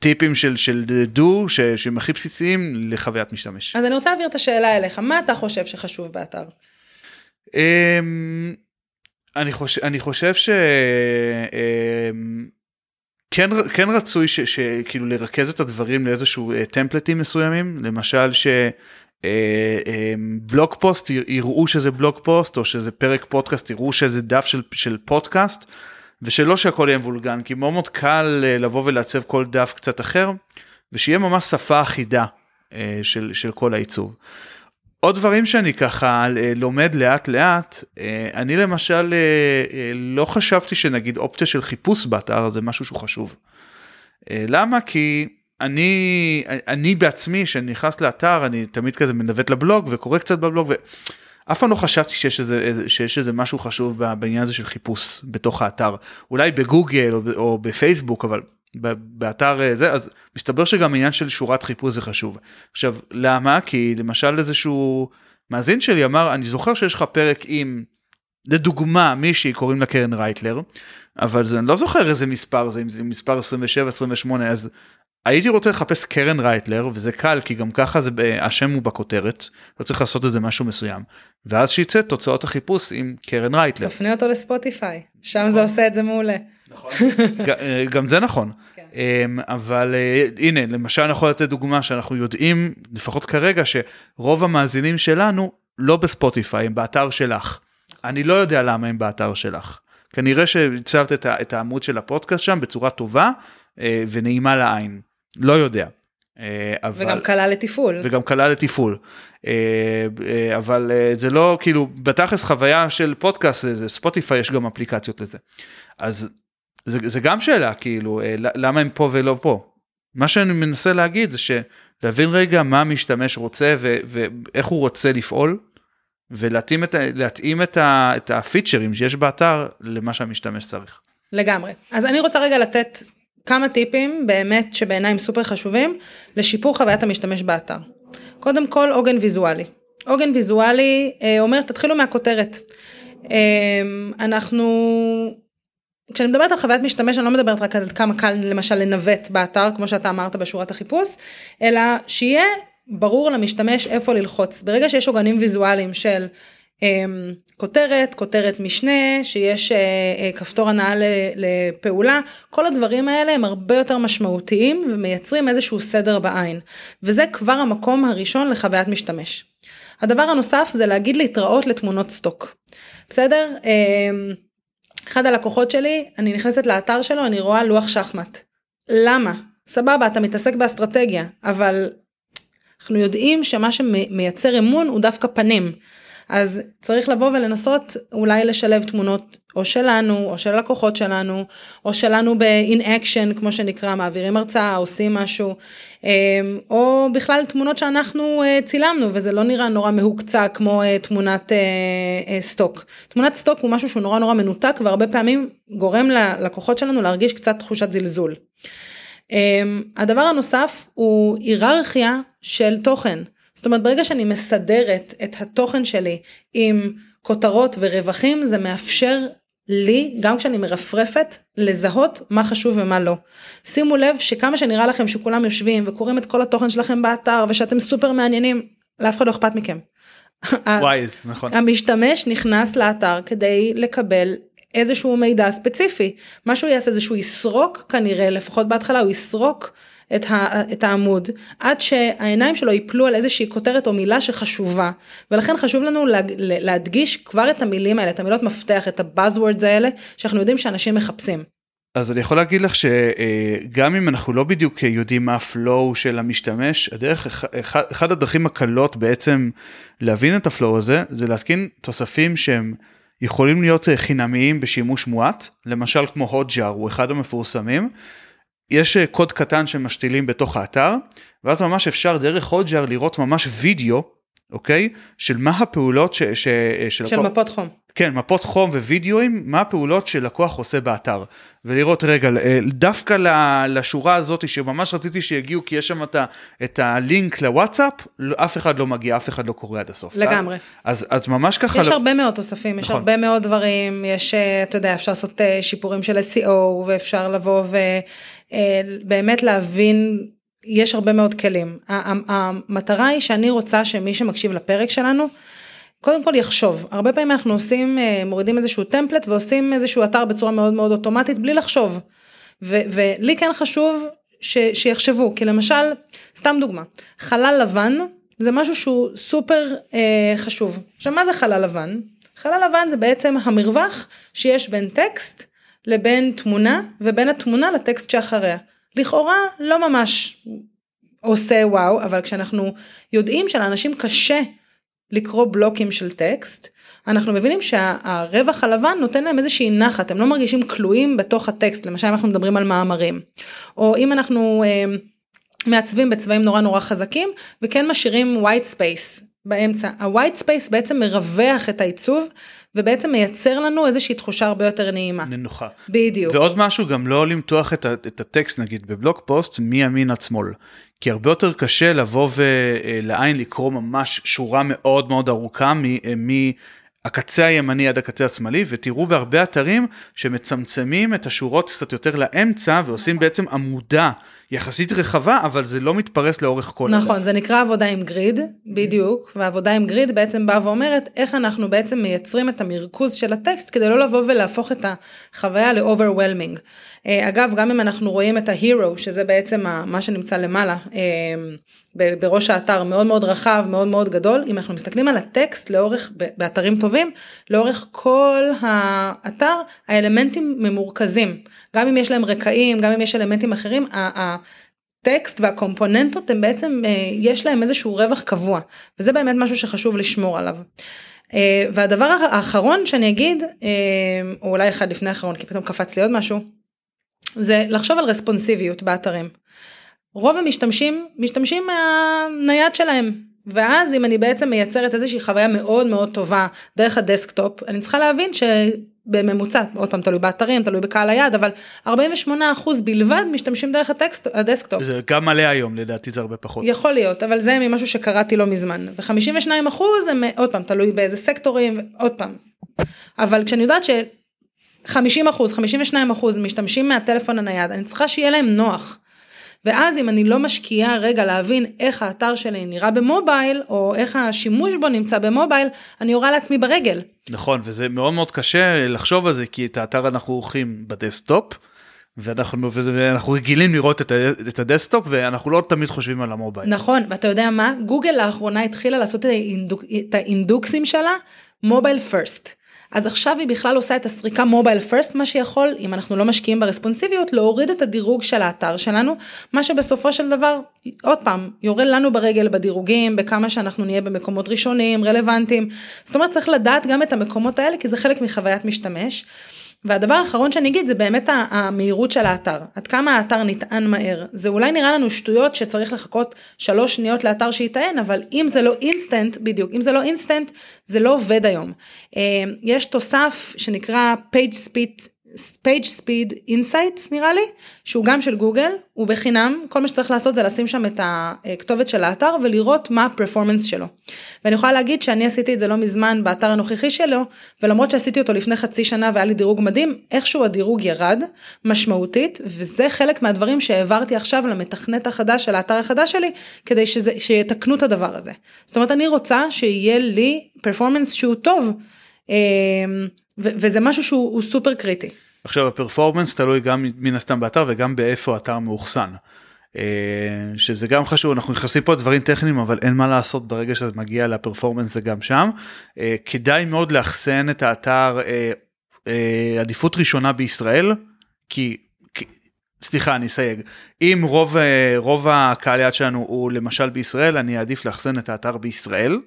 טיפים של של דו ש- שהם הכי בסיסיים לחוויית משתמש. אז אני רוצה להעביר את השאלה אליך, מה אתה חושב שחשוב באתר? אמ, אני חושב אני חושב ש... אמ, כן, כן רצוי ש, שכאילו לרכז את הדברים לאיזשהו אה, טמפלטים מסוימים למשל אה, אה, blog post יראו שזה blog post או שזה פרק פודקאסט יראו שזה דף של, של פודקאסט ושלא שהכל יהיה מבולגן כי מאוד מאוד קל אה, לבוא ולעצב כל דף קצת אחר ושיהיה ממש שפה אחידה של, של כל העיצוב. עוד דברים שאני ככה לומד לאט לאט, אני למשל לא חשבתי שנגיד אופציה של חיפוש באתר זה משהו שהוא חשוב. למה? כי אני, אני בעצמי, כשאני נכנס לאתר, אני תמיד כזה מנווט לבלוג וקורא קצת בבלוג, ואף פעם לא חשבתי שיש איזה, שיש איזה משהו חשוב בעניין הזה של חיפוש בתוך האתר. אולי בגוגל או, או בפייסבוק, אבל באתר אה, זה, אז מסתבר שגם עניין של שורת חיפוש זה חשוב. עכשיו, למה? כי למשל איזשהו מאזין שלי אמר, אני זוכר שיש לך פרק עם, לדוגמה, מישהי קוראים לה קרן רייטלר, אבל זה, אני לא זוכר איזה מספר זה, אם זה מספר 27, 28, אז הייתי רוצה לחפש קרן רייטלר וזה קל כי גם ככה זה השם הוא בכותרת לא צריך לעשות איזה משהו מסוים ואז שיצא תוצאות החיפוש עם קרן רייטלר. תפנה אותו לספוטיפיי שם זה עושה את זה מעולה. נכון. (laughs) אה, גם זה נכון כן. אמ, אבל אה, הנה למשל אני יכול לתת דוגמה שאנחנו יודעים לפחות כרגע שרוב המאזינים שלנו לא בספוטיפיי הם באתר שלך. אני לא יודע למה הם באתר שלך. כנראה שהצבת את העמוד של הפודקאסט שם בצורה טובה אה, ונעימה לעין. לא יודע. אבל... וגם קלה לתפעול. וגם קלה לתפעול. אבל זה לא כאילו בתכלס חוויה של פודקאסט זה ספוטיפיי יש גם אפליקציות לזה. אז זה, זה גם שאלה כאילו למה הם פה ולא פה. מה שאני מנסה להגיד זה שלהבין רגע מה המשתמש רוצה ו, ואיך הוא רוצה לפעול ולהתאים את, להתאים את, ה, את הפיצ'רים שיש באתר למה שהמשתמש צריך. לגמרי. אז אני רוצה רגע לתת כמה טיפים באמת שבעיניי הם סופר חשובים לשיפור חוויית המשתמש באתר. קודם כל עוגן ויזואלי. עוגן ויזואלי אה, אומר תתחילו מהכותרת. אה, אנחנו כשאני מדברת על חוויית משתמש אני לא מדברת רק על כמה קל למשל לנווט באתר כמו שאתה אמרת בשורת החיפוש אלא שיהיה ברור למשתמש איפה ללחוץ ברגע שיש עוגנים ויזואליים של אמ, כותרת, כותרת משנה, שיש אה, אה, כפתור הנעה לפעולה, כל הדברים האלה הם הרבה יותר משמעותיים ומייצרים איזשהו סדר בעין. וזה כבר המקום הראשון לחוויית משתמש. הדבר הנוסף זה להגיד להתראות לתמונות סטוק. בסדר? אמ, אחד הלקוחות שלי, אני נכנסת לאתר שלו, אני רואה לוח שחמט. למה? סבבה, אתה מתעסק באסטרטגיה, אבל אנחנו יודעים שמה שמייצר אמון הוא דווקא פנים. אז צריך לבוא ולנסות אולי לשלב תמונות או שלנו או של לקוחות שלנו או שלנו ב-in action כמו שנקרא מעבירים הרצאה עושים משהו אמ, או בכלל תמונות שאנחנו אה, צילמנו וזה לא נראה נורא מהוקצע כמו אה, תמונת אה, סטוק. תמונת סטוק הוא משהו שהוא נורא נורא מנותק והרבה פעמים גורם ללקוחות שלנו להרגיש קצת תחושת זלזול. אמ, הדבר הנוסף הוא היררכיה של תוכן. זאת אומרת ברגע שאני מסדרת את התוכן שלי עם כותרות ורווחים זה מאפשר לי גם כשאני מרפרפת לזהות מה חשוב ומה לא. שימו לב שכמה שנראה לכם שכולם יושבים וקוראים את כל התוכן שלכם באתר ושאתם סופר מעניינים לאף אחד לא אכפת מכם. (laughs) וואי, נכון. המשתמש נכנס לאתר כדי לקבל איזשהו מידע ספציפי. מה שהוא יעשה זה שהוא יסרוק כנראה לפחות בהתחלה הוא יסרוק את, ה, את העמוד עד שהעיניים שלו ייפלו על איזושהי כותרת או מילה שחשובה. ולכן חשוב לנו לה, להדגיש כבר את המילים האלה את המילות מפתח את הבאזוורדס האלה שאנחנו יודעים שאנשים מחפשים. אז אני יכול להגיד לך שגם אם אנחנו לא בדיוק יודעים מה ה flow של המשתמש, הדרך, אחד הדרכים הקלות בעצם להבין את ה flow הזה, זה להתקין תוספים שהם יכולים להיות חינמיים בשימוש מועט, למשל כמו Hotjar הוא אחד המפורסמים, יש אה, קוד קטן שמשתילים בתוך האתר, ואז ממש אפשר דרך Hotjar לראות ממש וידאו, אוקיי? של מה הפעולות ש... ש... אה, של, של לקוח... מפות חום. כן, מפות חום ווידאוים, מה הפעולות שלקוח עושה באתר. ולראות, רגע, אה, דווקא לשורה הזאת שממש רציתי שיגיעו, כי יש שם את, ה... את הלינק לוואטסאפ, אף אחד לא מגיע, אף אחד לא קורא עד הסוף. לגמרי. אז, אז ממש ככה... יש לא... הרבה מאוד תוספים, יש נכון. הרבה מאוד דברים, יש, אתה יודע, אפשר לעשות שיפורים של SEO, ואפשר לבוא ו... אה, באמת להבין, יש הרבה מאוד כלים. המטרה היא שאני רוצה שמי שמקשיב לפרק שלנו, קודם כל יחשוב. הרבה פעמים אנחנו עושים, אה, מורידים איזשהו טמפלט ועושים איזשהו אתר בצורה מאוד מאוד אוטומטית בלי לחשוב. ולי כן חשוב ש- שיחשבו, כי למשל, סתם דוגמה, חלל לבן זה משהו שהוא סופר אה, חשוב. עכשיו מה זה חלל לבן? חלל לבן זה בעצם המרווח שיש בין טקסט לבין תמונה ובין התמונה לטקסט שאחריה. לכאורה לא ממש עושה וואו אבל כשאנחנו יודעים שלאנשים קשה לקרוא בלוקים של טקסט אנחנו מבינים שהרווח הלבן נותן להם איזושהי נחת הם לא מרגישים כלואים בתוך הטקסט למשל אנחנו מדברים על מאמרים. או אם אנחנו אה, מעצבים בצבעים נורא נורא חזקים וכן משאירים white space באמצע. ה-white space בעצם מרווח את העיצוב ובעצם מייצר לנו איזושהי תחושה הרבה יותר נעימה. נינוחה. בדיוק. ועוד משהו גם לא למתוח את, את הטקסט נגיד בבלוג פוסט מימין עד שמאל. כי הרבה יותר קשה לבוא ולעין לקרוא ממש שורה מאוד מאוד ארוכה מהקצה הימני עד הקצה השמאלי ותראו בהרבה אתרים שמצמצמים את השורות קצת יותר לאמצע ועושים בעצם עמודה יחסית רחבה אבל זה לא מתפרס לאורך כל נכון הלך. זה נקרא עבודה עם גריד בדיוק ועבודה עם גריד בעצם באה ואומרת איך אנחנו בעצם מייצרים את המרכוז של הטקסט כדי לא לבוא ולהפוך את החוויה ל-overwhelming. אה, אגב גם אם אנחנו רואים את ה-hero שזה בעצם מה שנמצא למעלה אה, בראש האתר מאוד מאוד רחב מאוד מאוד גדול אם אנחנו מסתכלים על הטקסט לאורך באתרים טובים לאורך כל האתר האלמנטים ממורכזים גם אם יש להם רקעים גם אם יש אלמנטים אחרים. הטקסט והקומפוננטות הם בעצם יש להם איזשהו רווח קבוע וזה באמת משהו שחשוב לשמור עליו. והדבר האחרון שאני אגיד או אולי אחד לפני האחרון כי פתאום קפץ לי עוד משהו זה לחשוב על רספונסיביות באתרים. רוב המשתמשים משתמשים מהנייד שלהם ואז אם אני בעצם מייצרת איזושהי חוויה מאוד מאוד טובה דרך הדסקטופ אני צריכה להבין שבממוצע עוד פעם תלוי באתרים תלוי בקהל היעד אבל 48% בלבד משתמשים דרך הדסק הדסקטופ. זה גם מלא היום לדעתי זה הרבה פחות. יכול להיות אבל זה ממשהו שקראתי לא מזמן ו52% הם עוד פעם תלוי באיזה סקטורים עוד פעם. אבל כשאני יודעת ש... 50 אחוז, 52 אחוז משתמשים מהטלפון הנייד, אני צריכה שיהיה להם נוח. ואז אם אני לא משקיעה רגע להבין איך האתר שלי נראה במובייל, או איך השימוש בו נמצא במובייל, אני יורה לעצמי ברגל. נכון, וזה מאוד מאוד קשה לחשוב על זה, כי את האתר אנחנו עורכים בדסקטופ, ואנחנו, ואנחנו רגילים לראות את, ה desktop, ואנחנו לא תמיד חושבים על ה mobile. נכון, ואתה יודע מה? גוגל לאחרונה התחילה לעשות את האינדוקסים שלה, mobile first. אז עכשיו היא בכלל עושה את הסריקה mobile first מה שיכול אם אנחנו לא משקיעים ברספונסיביות להוריד את הדירוג של האתר שלנו מה שבסופו של דבר עוד פעם יורד לנו ברגל בדירוגים בכמה שאנחנו נהיה במקומות ראשונים רלוונטיים זאת אומרת צריך לדעת גם את המקומות האלה כי זה חלק מחוויית משתמש. והדבר האחרון שאני אגיד זה באמת המהירות של האתר, עד כמה האתר נטען מהר. זה אולי נראה לנו שטויות שצריך לחכות שלוש שניות לאתר שיטען, אבל אם זה לא אינסטנט, בדיוק, אם זה לא אינסטנט, זה לא עובד היום. אה, יש תוסף שנקרא page speed page speed insights נראה לי שהוא גם של גוגל הוא בחינם כל מה שצריך לעשות זה לשים שם את הכתובת של האתר ולראות מה ה performance שלו. ואני יכולה להגיד שאני עשיתי את זה לא מזמן באתר הנוכחי שלו ולמרות שעשיתי אותו לפני חצי שנה והיה לי דירוג מדהים איכשהו הדירוג ירד משמעותית וזה חלק מהדברים שהעברתי עכשיו למתכנת החדש של האתר החדש שלי כדי שזה, שיתקנו את הדבר הזה. זאת אומרת אני רוצה שיהיה לי פרפורמנס שהוא טוב. אמ, וזה משהו שהוא סופר קריטי. עכשיו הפרפורמנס תלוי גם מן הסתם באתר וגם באיפה האתר מאוחסן. אה, שזה גם חשוב אנחנו נכנסים פה לדברים טכניים אבל אין מה לעשות ברגע שזה מגיע לפרפורמנס זה גם שם. אה, כדאי מאוד לאחסן את האתר אה, עדיפות ראשונה בישראל כי סליחה אני אסייג אם רוב רוב הקהל יד שלנו הוא למשל בישראל אני אעדיף לאחסן את האתר בישראל.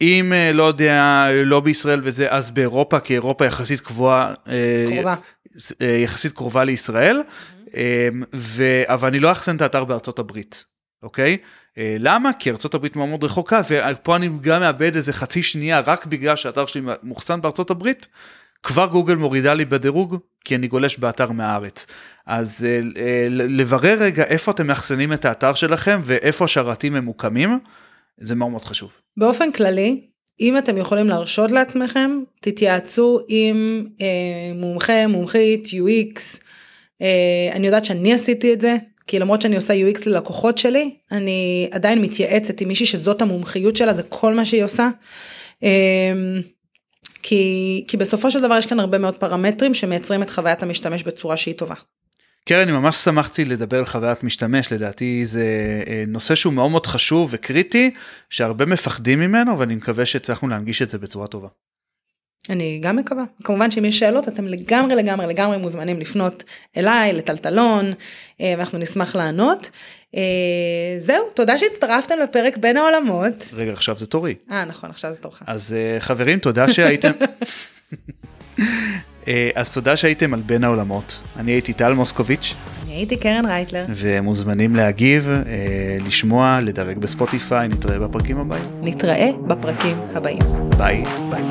אם אה, לא יודע לא בישראל וזה אז באירופה כי אירופה יחסית קבועה אה, קרובה אה, יחסית קרובה לישראל mm-hmm. ו... אבל אני לא אחסן את האתר בארצות הברית אוקיי למה כי ארצות הברית מאוד מאוד רחוקה ופה אני גם מאבד איזה חצי שנייה רק בגלל שהאתר שלי מוחסן בארצות הברית. כבר גוגל מורידה לי בדירוג כי אני גולש באתר מהארץ. אז לברר רגע איפה אתם מאחסנים את האתר שלכם ואיפה השרתים ממוקמים זה מאוד מאוד חשוב. באופן כללי, אם אתם יכולים להרשות לעצמכם, תתייעצו עם אה, מומחה, מומחית, UX. אה, אני יודעת שאני עשיתי את זה, כי למרות שאני עושה UX ללקוחות שלי, אני עדיין מתייעצת עם מישהי שזאת המומחיות שלה, זה כל מה שהיא עושה. אה, כי, כי בסופו של דבר יש כאן הרבה מאוד פרמטרים שמייצרים את חוויית המשתמש בצורה שהיא טובה. קרן, אני ממש שמחתי לדבר על חוויית משתמש, לדעתי זה אה, נושא שהוא מאוד מאוד חשוב וקריטי, שהרבה מפחדים ממנו, ואני מקווה שהצלחנו להנגיש את זה בצורה טובה. אני גם מקווה. כמובן שאם יש שאלות אתם לגמרי לגמרי לגמרי מוזמנים לפנות אליי, לטלטלון, אה, ואנחנו נשמח לענות. אה, זהו, תודה שהצטרפתם לפרק בין העולמות. רגע, עכשיו זה תורי. אה, נכון, עכשיו זה תורך. אז חברים, תודה שהייתם... (laughs) אז תודה שהייתם על בין העולמות. אני הייתי טל מוסקוביץ'. אני הייתי קרן רייטלר. ומוזמנים להגיב, לשמוע, לדרג בספוטיפיי, נתראה בפרקים הבאים. נתראה בפרקים הבאים. ביי. ביי.